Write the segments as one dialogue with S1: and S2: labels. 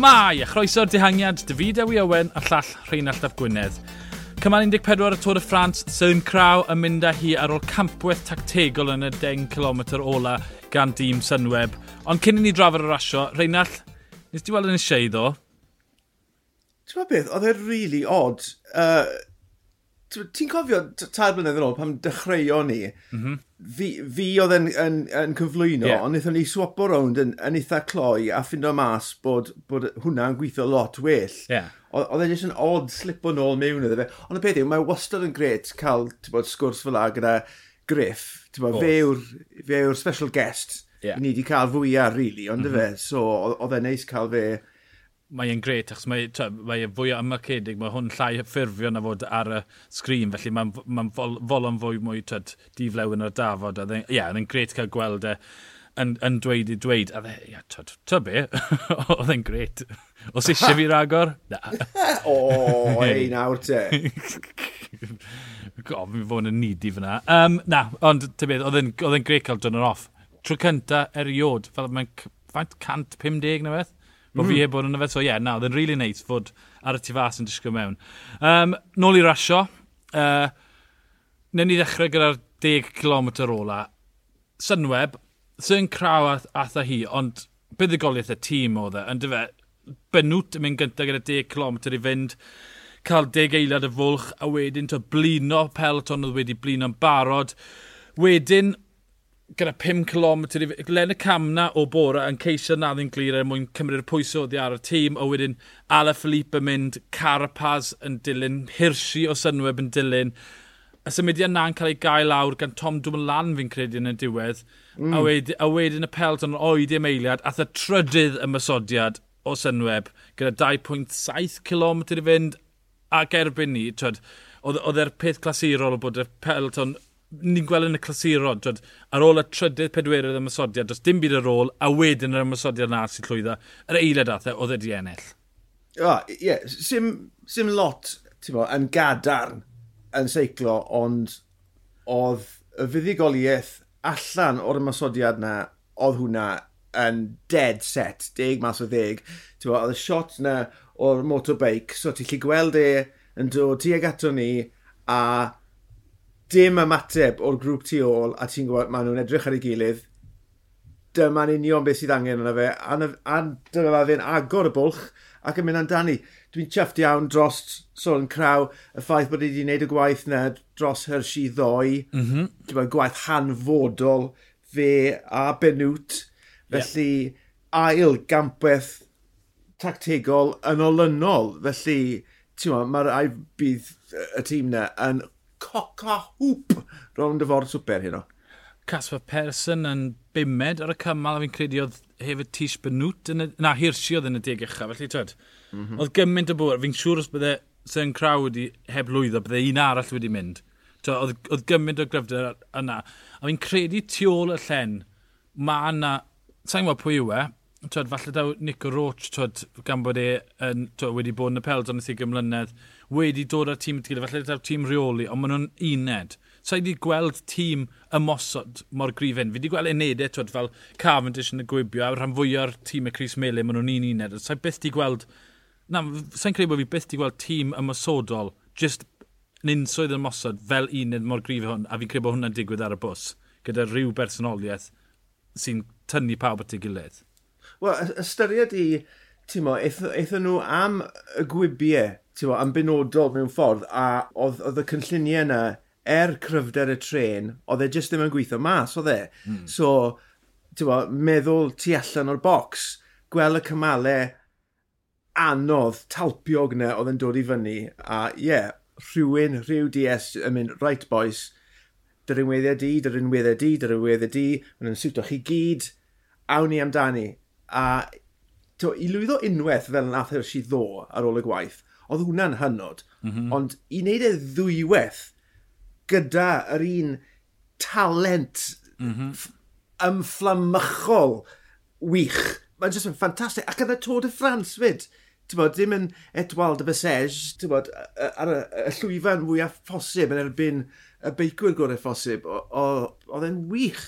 S1: Shmai! A chroeso'r dihangiad, David Ewi Owen a llall Rheinald Ap Gwynedd. Cymal 14 y Tôr y Ffrans, Søren Craw yn mynd â hi ar ôl campwaith tactegol yn y 10 km ola gan dîm Sunweb. Ond cyn i ni drafod y rasio, Rheinald, nes ti weld yn y siei ddo?
S2: Ti'n beth, oedd e'n really odd. Uh, ti'n cofio, tair blynedd yn ôl, pam dechreuo ni, mm -hmm. fi, fi oedd yn, yn, yn cyflwyno, yeah. ond wnaethon ni swapo rownd yn, yn eitha cloi a ffind o mas bod, bod hwnna'n gweithio lot well.
S1: Yeah.
S2: Oedd e jyst yn odd slip o'n ôl mewn iddo fe. Ond y peth yw, mae wastad yn gret cael bod, sgwrs fel la gyda Griff. Bod, fe, yw'r, fe yw'r special guest yeah. ni wedi cael fwyaf, really, ond mm -hmm. fe. So, oedd e'n neis cael fe
S1: mae e'n gret, achos mae, twa, mae e fwy o ymwcedig, mae hwn llai ffurfio na fod ar y sgrin, felly mae'n ma fol, fol yn fwy mwy twyd, diflewn ar dafod. Ie, yeah, yn gret cael gweld e yn, yn dweud i dweud, a dde, ia, twyd, twyd be, oedd e'n gret. Os eisiau fi ragor? Na.
S2: o, ei nawr te.
S1: Go, fi'n fod yn nidi fyna. Um, na, ond, ty beth, oedd e'n gret cael dyn off. Tro cynta eriod, fel mae'n faint 150 na beth? bod mm. fi hmm. heb bod yn yfed. So ie, yeah, na, oedd yn really nice fod ar y tu fas yn disgwyl mewn. Um, nôl i rasio, uh, newn ni ddechrau gyda'r 10 km ola. Synweb, sy'n craw ath, atha hi, ond buddigoliaeth y tîm oedd e, ond dyfe, benwt yn mynd gyntaf gyda 10 km i fynd, cael 10 eiliad y fwlch, a wedyn to blino peloton oedd wedi blino'n barod. Wedyn, gyda 5 km i fi. Lenny Camna o Bora yn ceisio na ddyn glir er mwyn cymryd y pwyso oddi ar y tîm. A wedyn Ala Philippe yn mynd, Carapaz yn dilyn, Hirschi o Synweb yn dilyn. Y symudiad na'n cael ei gael lawr gan Tom Dumoulin fi'n credu yn y diwedd. Mm. A, wedyn, a wedyn y pelton oed i emeiliad, ath y trydydd ymysodiad o Synweb gyda 2.7 km i fynd ac erbyn ni, twyd, oedd e'r peth glasurol bod y pelton ni'n gweld yn y clasuro, dwed, ar ôl y trydydd pedwerydd y ymysodiad, does dim byd ar ôl, a wedyn yr ymysodiad na sy'n llwyddo, yr eilad athau, e oedd wedi ennill.
S2: Ie, oh, yeah, sim, sim lot, bo, yn gadarn yn seiclo, ond oedd y fuddigoliaeth allan o'r ymysodiad na, oedd hwnna yn dead set, deg mas o ddeg. Bo, oedd y shot na o'r motorbike, so ti'n lli gweld e yn dod tuag ato ni, a dim ymateb o'r grŵp tu ôl a ti'n gwybod maen nhw'n edrych ar ei gilydd dyma'n union beth sydd angen yna fe a, a dyma fe'n agor y bwlch ac yn mynd amdani. Dwi'n chyfft iawn dros sôn craw y ffaith bod wedi gwneud y gwaith yna dros Hershey ddoi, mm -hmm. Bod, gwaith hanfodol fe a Benwt. Felly yeah. ail gampeth tactegol yn olynol. Felly mae'r ma bydd y tîm yna yn coca hwp rownd y ffordd swper hyn o.
S1: Casper Persson yn bimed ar y cymal a fi'n credu oedd hefyd Tish Benwt, yn y, na Hirsi oedd yn y deg uchaf, felly twed. Mm -hmm. Oedd gymaint o bwyr, fi'n siŵr os bydde Seren Crow wedi heb lwyddo, bydde un arall wedi mynd. To, oedd, oedd gymaint o gryfder yna. A fi'n credu tu ôl y llen, mae yna, sa'n gwybod pwy yw e, twed, falle daw Nico Roach, twed, gan bod e yn, twed, wedi bod yn y peld ond y gymlynedd, wedi dod â'r tîm tîm, falle ta'r tîm rheoli, ond maen nhw'n uned. So i wedi gweld tîm ymosod mor grifen. Fi wedi gweld unedau, e, twyd, fel Cavendish yn y gwibio, a rhan fwy o'r tîm y Cris Mele, maen nhw'n un uned. So i byth wedi gweld... Na, sa'n credu bod fi byth wedi gweld tîm ymosodol, just yn unsoedd ymosod fel uned mor grif hwn, a fi'n credu bod hwnna'n digwydd ar y bws, gyda rhyw bersonoliaeth sy'n tynnu pawb at ei gilydd.
S2: Wel, ystyried i, ti'n mo, eithon nhw am y gwybiau bo, yn benodol mewn ffordd, a oedd, oedd y cynlluniau yna, er cryfder y tren, oedd e jyst ddim yn gweithio mas, oedd e. Mm. So, bo, meddwl tu allan o'r bocs, gweld y cymalau anodd, talpiog yna oedd yn dod i fyny, a ie, yeah, rhywun, rhyw DS yn mynd, right boys, dy'r unweddiau di, dy'r unweddiau di, dy'r unweddiau di, maen nhw'n siwto chi gyd, awn ni amdani. A to, i lwyddo unwaith fel nath Hershey ddo ar ôl y gwaith, Oedd hwnna'n hynod. Mm -hmm. Ond i wneud e ddwywaith gyda yr un talent mm -hmm. ymfflamychol wych. Mae'n jyst yn ffantastig. Ac oedd y Tôr de France fyd. Bod, dim yn Edwald de Besej, bod, ar y, y llwyfan fwyaf ffosib yn erbyn y beicwyr gorau ffosib. Oedd e'n wych.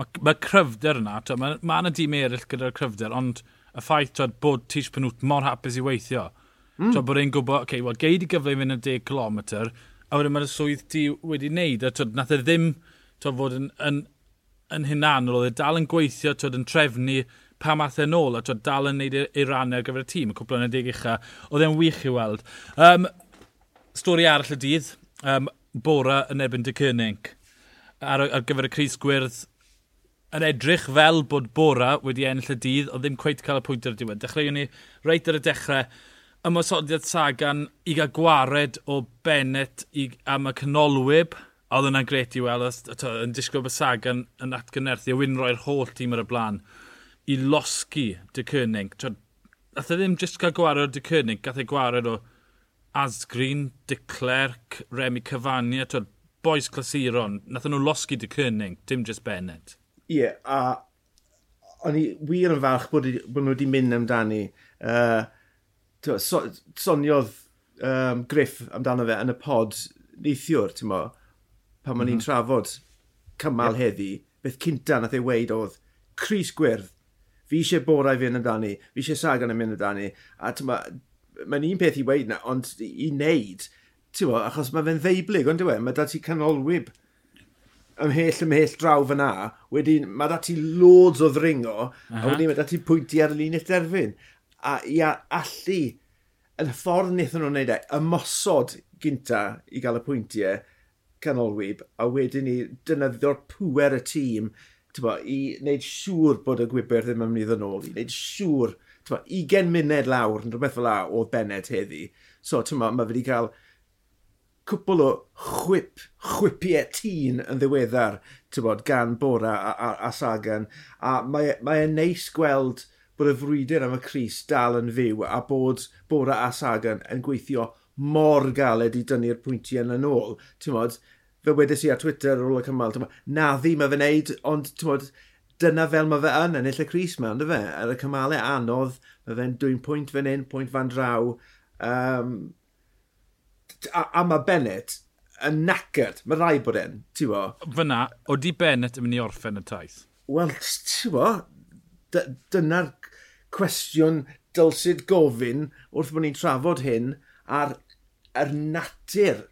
S1: Mae ma cryfder yna. Mae yna ma dîm eraill gyda'r cryfder, ond y ffaith bod Tish Penwt mor hapus i weithio Mm. So bod e'n gwybod, okay, well, geid i gyfle i fynd am 10 km, a wedyn mae'r swydd ti wedi wneud, a twyd, nath e ddim twyd, fod yn, yn, yn hunanol, oedd e dal yn gweithio, twyd, yn trefnu pa math e'n ôl, a twyd, dal yn neud e, ei rannau ar gyfer y tîm, y cwpl yn y deg ucha, oedd e'n wych i weld. Um, stori arall y dydd, um, Bora yn ebyn dy cynnig. Ar, ar gyfer y Cris Gwyrdd, yn edrych fel bod Bora wedi ennill y dydd, ond ddim cweith cael y pwynt ar y diwedd. Dechreuwn ni reit ar y dechrau, ymwysodiad Sagan i gael gwared o Bennett i, am y canolwyb. A oedd yna'n gret i weld, yn disgwyl bod Sagan yn atgynerthu, a wyn roi'r holl tîm ar y blaen, i losgi dy cynnig. Nath e ddim jyst cael gwared o dy cynnig, gath e gwared o Asgrin, dy Clerc, Remy Cyfania, twyd, boes clasuron. Nath e nhw losgi dy cynnig, dim jyst Bennett.
S2: Ie, yeah, a o'n i wir yn falch bod, bod nhw wedi mynd amdani. Uh, so, soniodd um, Griff amdano fe yn y pod neithiwr, ti'n mo, pan ma'n mm -hmm. ni'n trafod cymal yep. heddi, beth cynta nath ei weid oedd Cris Gwyrdd, fi eisiau borau fi yn amdani, fi eisiau sagan yn mynd amdani, a ti'n ma, mae'n un peth i weid na, ond i wneud, ti'n mo, achos mae fe'n ddeiblyg, ond dwi, e? mae da ti canolwyb ymhell ymhell draw fyna, wedyn mae da ti loads o ddringo, uh -huh. a wedyn mae da ti pwynti ar y linell derfyn a i allu, yn y ffordd wnaethon nhw'n gwneud e, ymosod gynta i gael y pwyntiau canolwyb, a wedyn ni dynyddio'r pwer y tîm bo, i wneud siŵr bod y gwybr ddim yn mynd i ddyn ôl, i wneud siŵr, bo, 20 munud lawr, yn rhywbeth fel la, o Bennett heddi. So, bo, mae wedi cael cwpl o chwip, chwipiau tîn yn ddiweddar, bod, gan Bora a, a, a Sagan, a mae, e, mae e'n neis gweld bod y frwydr am y Cris dal yn fyw a bod Bora a Sagan yn gweithio mor galed i dynnu'r pwyntiau yn ôl. Ti'n modd, fe wedes i ar Twitter ar ôl y cymal, mod, na ddi mae fe'n neud, ond mod, dyna fel mae fe yn ennill y Cris mewn, dy fe? Ar y cymalau anodd, mae fe'n dwy'n pwynt fan hyn, pwynt fan draw. Um, a, a mae Bennett yn nacyd, mae rai bod e'n, ti bo?
S1: Fyna, oeddi Bennett yn mynd i orffen y taith?
S2: Wel, ti bo, dyna'r cwestiwn dylsyd gofyn wrth bod ni'n trafod hyn ar yr natur,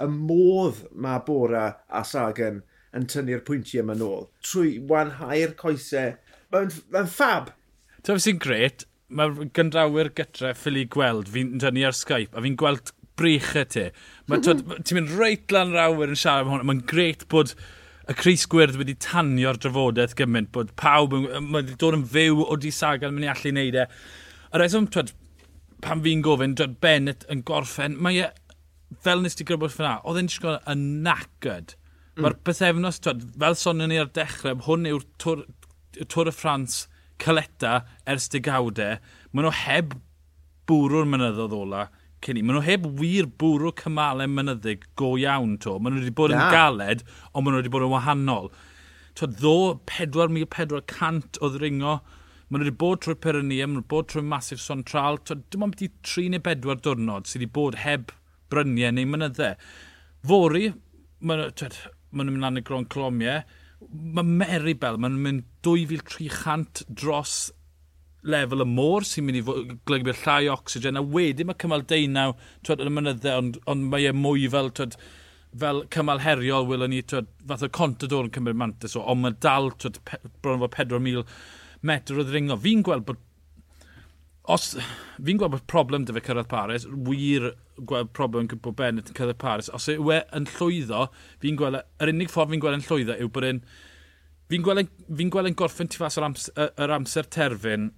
S2: y modd mae Bora a Sagan yn tynnu'r pwyntiau yma nôl trwy wanhau'r coesau. Mae'n ma ffab.
S1: Ti'n sy'n gret, mae gyndrawyr gytre ffili gweld, fi'n tynnu ar Skype, a fi'n gweld brechau ti. Ti'n mynd reit lan yr yn siarad am hwn, mae'n gret bod y Cris Gwyrdd wedi tanio'r drafodaeth gymaint bod pawb wedi dod yn fyw o disagal mynd i allu wneud e. Y reswm, twyd, pan fi'n gofyn, twyd Bennett yn gorffen, mae e, fel nes ti grybwyll fyna, oedd e'n siŵr yn nacyd. Mm. Mae'r bythefnos, twyd, fel sonio ni ar dechrau, hwn yw'r Tŵr, tŵr y Ffrans cyleta ers degawdau. E. Maen nhw heb bwrw'r mynyddodd ola cyn i. Maen nhw heb wir bwrw cymalau mynyddig go iawn to. Maen nhw wedi bod Na. yn galed, ond maen nhw wedi bod yn wahanol. To, ddo 4,400 o ddringo, maen nhw wedi bod trwy Pyrenia, maen nhw wedi bod trwy Masif Sontral. To, dim ond beth i 3 neu 4 diwrnod sydd wedi bod heb bryniau neu mynyddau. Fori, maen nhw'n mynd lan y gron clomiau. mae Meribel, maen nhw'n mynd 2,300 dros lefel y môr sy'n mynd i glygu'r llai oxygen a wedyn mae cymal deunaw twyd, yn y mynydde, ond, ond mae e mwy fel, twyd, fel cymal heriol wylwn ni, twyd, fath o contador yn cymryd mantis, o, ond mae dal twyd, pe, bron fo 4,000 metr o ddringo. Fi'n gweld bod Os, fi'n gweld bod problem dy fe cyrraedd Paris, wir gweld problem bod Bennett yn cyrraedd Paris, os yw e yn llwyddo, fi'n gweld, e, yr unig ffordd fi'n gweld yn llwyddo yw bod e'n, fi'n gweld, fi gweld yn gorffen tu fas yr amser, yr amser terfyn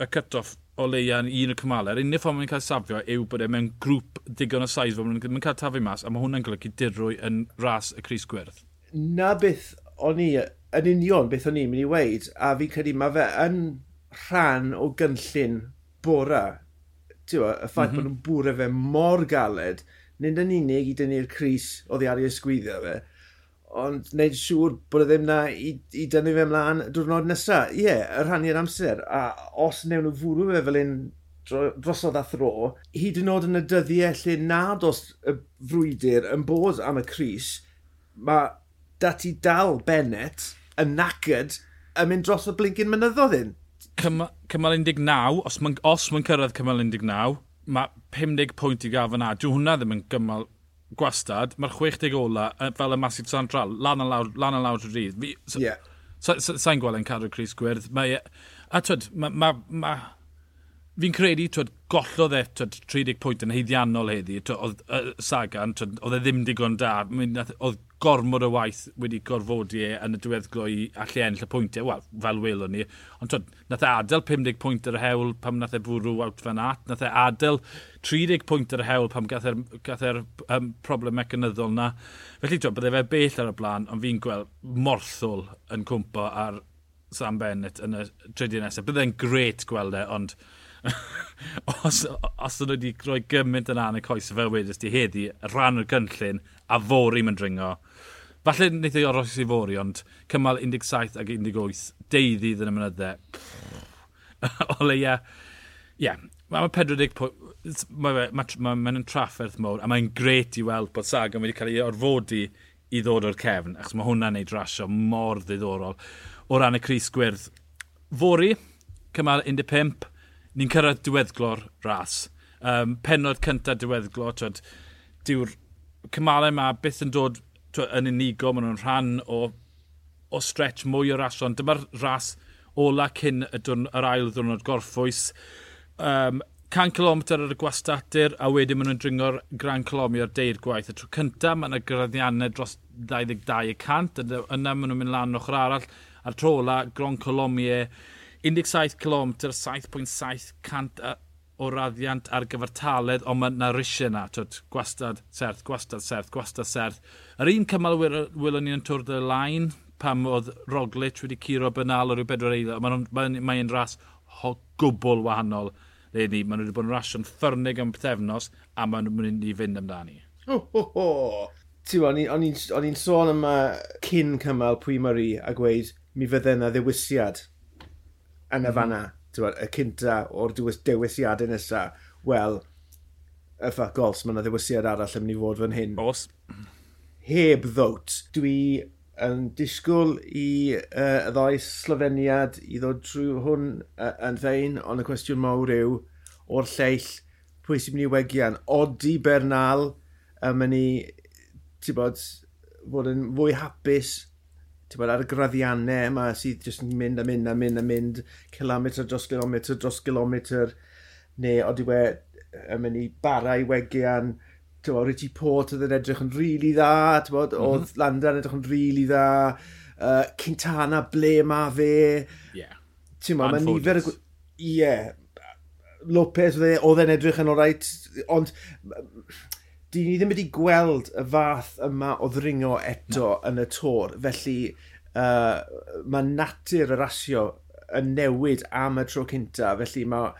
S1: y cut-off o leia yn un y cymalau. Yr unig ffordd mae'n cael safio yw bod e mewn grŵp digon o saith fod mae'n cael tafu mas, a mae hwnna'n golygu dirwy yn ras y Cris Gwyrdd.
S2: Na beth o'n i, yn union beth o'n i'n mynd i weid, a fi'n credu mae fe yn rhan o gynllun bora. Tewa, y ffaith mm -hmm. bod nhw'n bwrau e fe mor galed, nid yn unig i dynnu'r Cris o i ar ysgwyddo fe, ond wneud siŵr bod e ddim na i, i dynnu fe ymlaen diwrnod nesaf. Ie, yeah, y rhannu'r amser, a os newn nhw fwrw fe fel un drosodd a thro, hyd yn oed yn y dyddiau lle nad os y frwydr yn bod am y Cris, mae dati dal Bennett yn nacyd yn mynd dros y blincyn mynyddodd hyn.
S1: Cymal 19, os mae'n ma cyrraedd cymal 19, mae 50 pwynt i gael fyna. Dwi hwnna ddim yn gymal gwastad, mae'r 60 ola, fel y masif central, lan a lawr, lan a lawr y rydd. Fi, so, yeah. So, so, so, gweld yn cadw Chris Gwyrdd. Mae, e- a twyd, mae... Ma, ma, Fi'n credu, twyd, gollodd e twyd, 30 pwynt yn heiddiannol heddi. Oedd uh, Sagan, twyd, oedd e ddim digon da. Oedd gormod o waith wedi gorfodi e yn y diweddglo i allu ennill y pwyntiau, wel, fel welwn ni. Ond twyd, nath e adael 50 pwynt ar y hewl pam nath e bwrw out fan at, nath e adael 30 pwynt ar y hewl pam gath e'r e um, problem mecanyddol na. Felly, twyd, bydde fe bell ar y blaen, ond fi'n gweld morthol yn cwmpo ar Sam Bennett yn y trydydd nesaf. Bydde'n gret gweld e, ond os, os ydyn wedi rhoi gymaint yn ran y coes fel wedys di heddi, rhan o'r cynllun, a fori mae'n dringo. Falle wnaeth ei oros i fori, ond cymal 17 ac 18, deuddydd yn y mynyddau. o leia, ie, yeah. mae 40 pwynt, mae'n ma, ma, ma, ma trafferth mowr, a mae'n gret i weld bod Sagan wedi cael ei orfodi i ddod o'r cefn, achos mae hwnna'n neud rasio mor ddiddorol o ran y Cris Gwyrdd. Fori, cymal 15, ni'n cyrraedd diweddglo'r ras. Um, penod cyntaf diweddglo, twyd, diw'r cymalau yma byth yn dod twyd, yn unigo, maen nhw'n rhan o, o stretch mwy o rasion. Dyma'r ras ola cyn y dwrn, yr ail ddwrnod gorffwys. Um, 100 km ar y gwastadur a wedyn maen nhw'n dringo'r gran kilomi o'r deir gwaith. Y tro cyntaf mae yna graddiannau dros 22 y cant, yna maen nhw'n mynd lan ochr arall. A'r tro ola, gron kilomiau 17 km, 7.7 cant o raddiant ar gyfer taled, ond mae yna risiau yna, twyd, gwastad serth, gwastad serth, gwastad serth. Yr un cymal wylwn ni yn twrdd y Lain, pam oedd Roglic wedi curo bynal o ryw bedwar eiddo, mae'n ma, n, ma ras ho gwbl wahanol. Le ni, maen nhw wedi bod yn rasio'n ffyrnig am pethefnos, a maen nhw'n mynd i fynd amdani.
S2: Ho, ho, ho! Ti'n o'n i'n sôn yma cyn cymal pwy Murray a gweud, mi fydde yna ddewisiad yn y fanna, bod, y cynta o'r dewisiadau nesaf, wel, y ffac gols, mae yna ddewisiad arall yn mynd i fod fan hyn.
S1: Os.
S2: Heb ddwt, dwi yn disgwyl i uh, y ddoi Sloveniad i ddod trwy hwn uh, yn fein, ond y cwestiwn mawr yw, o'r lleill, pwy sy'n mynd i wegian? Odi Bernal yn mynd i, ti bod, fod yn fwy hapus bod, ar y graddiannau yma sydd jyst yn mynd a mynd a mynd a mynd kilometr dros kilometr dros kilometr neu oeddi we yn mynd i bara i wegian bod Richie Port oedd yn edrych yn rili really dda, ti'n bod, mm -hmm. oedd Landa yn edrych yn rili really dda, uh, Quintana ble ma fe. Yeah. Ti'n bod mae nifer... Ie. Yeah. Lopez e, oedd e'n edrych yn oreit, ond di ni ddim wedi gweld y fath yma o ddringo eto no. yn y tor. Felly, uh, mae natur y rasio yn newid am y tro cynta. Felly, mae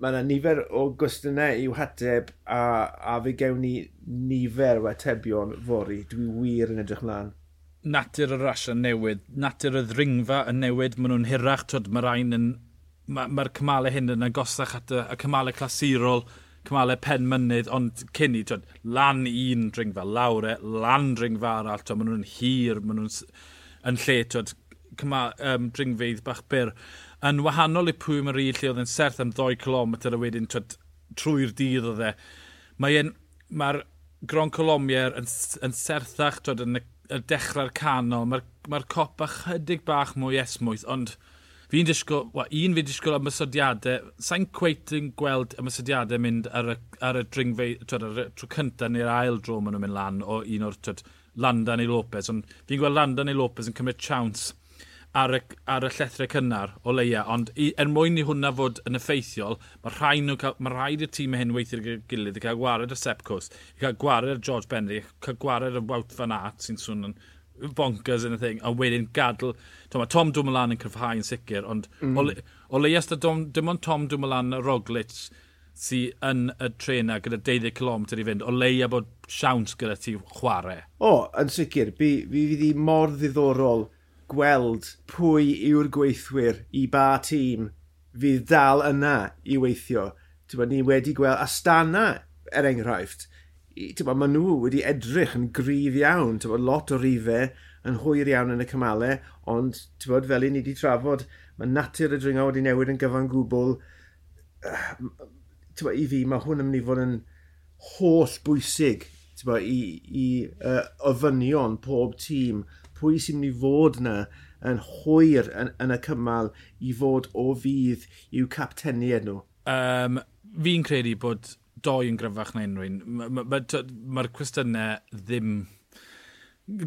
S2: mae yna nifer o gwestiynau i'w hateb a, a fe gewn ni nifer o atebion fori. Dwi wir yn edrych mlaen
S1: natur y rasio yn newid, natur y ddringfa yn newid, maen nhw'n hirach, mae'r rhain yn, mae'r ma cymalau hyn yn agosach at y, y cymalau clasurol, cymalau pen mynydd, ond cyn i, twyd, lan un dringfa, lawr e, lan dringfa arall, twyd, maen nhw'n hir, maen nhw'n yn lle, twyd, cymal, um, dringfeidd bach byr. Yn wahanol i pwy mae'r un lle oedd yn serth am 2 km a wedyn twyd, trwy'r dydd oedd e. Mae'r mae Gron Colomier yn, yn serthach twyd, yn y, y dechrau'r canol. Mae'r mae copa chydig bach mwy esmwyth, ond Fi'n disgwyl, wa, un fi'n disgwyl am ymysodiadau, sa'n cweit yn gweld ymysodiadau mynd ar y, ar y dringfei, twyd, ar y tro cyntaf neu'r ail dro maen nhw'n mynd lan o un o'r twyd, Landa neu Lopez, ond fi'n gweld Landa neu Lopez yn cymryd chawns ar y, ar y llethrau cynnar o leia, ond i, er mwyn i hwnna fod yn effeithiol, mae rhaid, nhw cael, mae rhaid i'r tîm hyn weithio'r gilydd i cael gwared y Sepcos, i cael gwared y George Benry, i cael gwared y Wout Van Aert sy'n yn bonkers yn y thing, a wedyn gadw... Tom, Tom Dumoulin yn cryfhau yn sicr, ond mm. o, le, o leias da dom, dim ond Tom Dumoulin a Roglic sydd yn y trena gyda 12 km i fynd, o leia bod siawns gyda ti chwarae.
S2: O, yn sicr, fi, fi fydd mor ddiddorol gweld pwy yw'r gweithwyr i ba tîm fydd dal yna i weithio. Tyma, ni wedi gweld Astana, er enghraifft, tywa, maen nhw wedi edrych yn gryf iawn. Tywa, lot o rifau yn hwyr iawn yn y cymalau, ond tywod, fel i ni wedi trafod, mae natur y dringo wedi newid yn gyfan gwbl. Tywa, I fi, mae hwn yn mynd i fod yn holl bwysig tywa, i, i uh, ofynion pob tîm. Pwy sy'n mynd i fod yna yn hwyr yn, yn y cymal i fod o fydd i'w capteniad nhw?
S1: Um, fi'n credu bod doi yn gryfach na unrhyw un. Mae'r ma, ma, ma cwestiynau ddim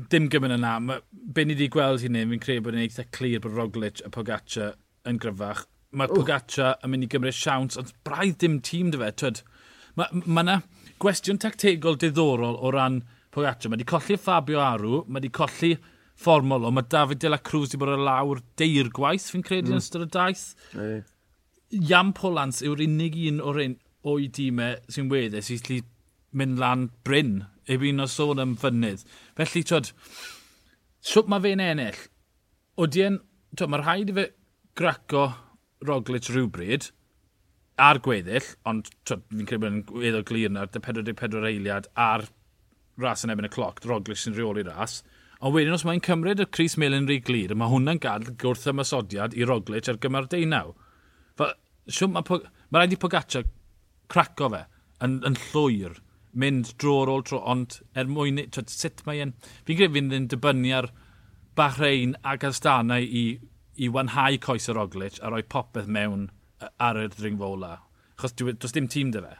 S1: dim gymryd yna. Ma, be ni wedi gweld hynny, fi'n credu bod yn eitha clir bod Roglic a Pogaccia yn gryfach. Mae'r Pogaccia yn mynd i gymryd siawns, ond braidd dim tîm dy fe. Twyd, mae ma yna gwestiwn tactegol diddorol o ran Pogaccia. Mae wedi colli Fabio Aru, mae wedi colli fformol, ond mae David De La Cruz wedi bod ar lawr deir gwaith, fi'n credu, mm. yn ystod y daith. Iam Polans yw'r unig un o'r un o'i dîmau e sy'n weddau sy'n lli mynd lan bryn i fi'n o sôn am fynydd. Felly, twyd, swp mae fe'n ennill? Oeddi yn, twyd, mae'r rhaid i fe graco Roglic rhywbryd a'r gweddill, ond fi'n credu bod yn gweddo glir na'r 44 eiliad a'r ras yn ebyn y cloc, Roglic sy'n rheoli ras. Ond wedyn, os mae'n cymryd y Cris Melin rhy glir, mae hwnna'n gadw gwrth ymysodiad i Roglic ar gyma'r deunaw. Fe, siwm, mae ma rhaid i Pogaccia craco fe yn, yn llwyr, mynd dro ar ôl tro, ond er mwyn, twyd, sut mae e'n... Fi'n credu fi'n yn dibynnu ar Bahrein ac Astanau i, i wanhau coes yr Roglic a rhoi popeth mewn ar y ddringfola. Chos does e, dim tîm dy fe.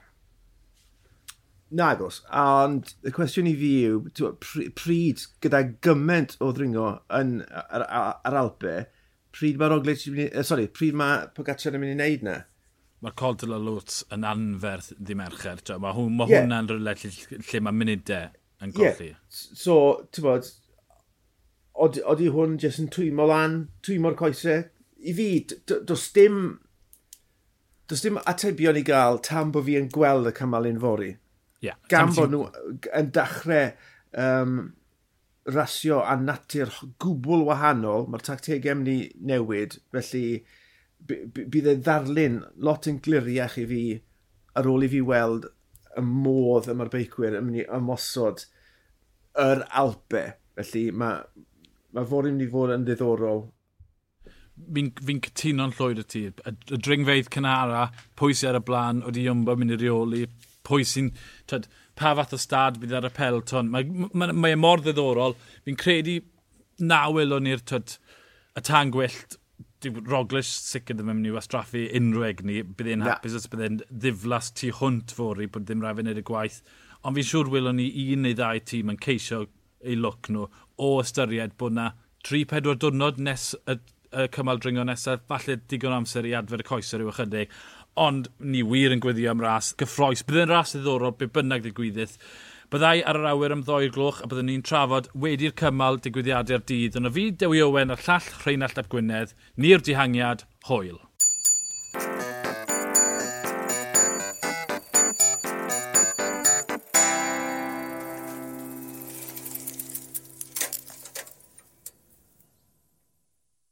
S2: Na gos, ond y cwestiwn i fi yw, pryd gyda gymaint o ddringo yn, ar, ar, ar Alpe, pryd mae Roglic, sorry, pryd mae Pogacar yn mynd i wneud na?
S1: mae'r Codl a Lwts yn anferth ddim ercher. Mae hwn, ma yeah. hwnna'n rhywle lle, lle mae munudau yn golli. Yeah.
S2: So, ti'n bod, oeddi hwn jyst yn twymo lan, twymo'r coesau. I fi, does dim, does dim atebion i gael tam bod fi yn gweld y cymal unfori.
S1: Yeah.
S2: Gan bod nhw yn dechrau um, rasio a natur gwbl wahanol, mae'r tactegau mynd i newid, felly bydd e ddarlun lot yn gliriach i fi ar ôl i fi weld y modd y mae'r beicwyr yn mynd i ymosod yr Alpe. Felly mae, mae fod yn mynd i fod yn ddiddorol.
S1: Fi'n fi cytuno'n llwyd y ti. Y, y dringfeidd cynara, pwy sy'n ar y blaen, oeddi Iwmba mynd i reoli, pwy sy'n... Pa fath o stad bydd ar y pelton. Mae, mae, mae e mor ddiddorol. Fi'n credu nawel o'n i'r y tan gwyllt Roglic sicr ddim yn mynd i wastraffu unrhyw egni, bydd e'n hapus os bydd e'n ddiflas tu hwnt fori bod ddim rhaid fynd y gwaith. Ond fi'n siŵr wylwn ni un neu ddau tîm yn ceisio eu look nhw o ystyried bod na 3-4 diwrnod nes y, y cymal dringo nesaf, falle digon amser i adfer y coesau rhyw ychydig. Ond ni wir yn gweddio am ras gyffroes. Bydd e'n ras ddiddorol, bydd bynnag ddigwyddydd. Byddai ar yr awyr am ddoi'r gloch a byddwn ni'n trafod wedi'r cymal digwyddiadau'r dydd. Ond o fi, Dewi Owen, a'r llall Rheinald Ap Gwynedd, ni'r dihangiad, hwyl.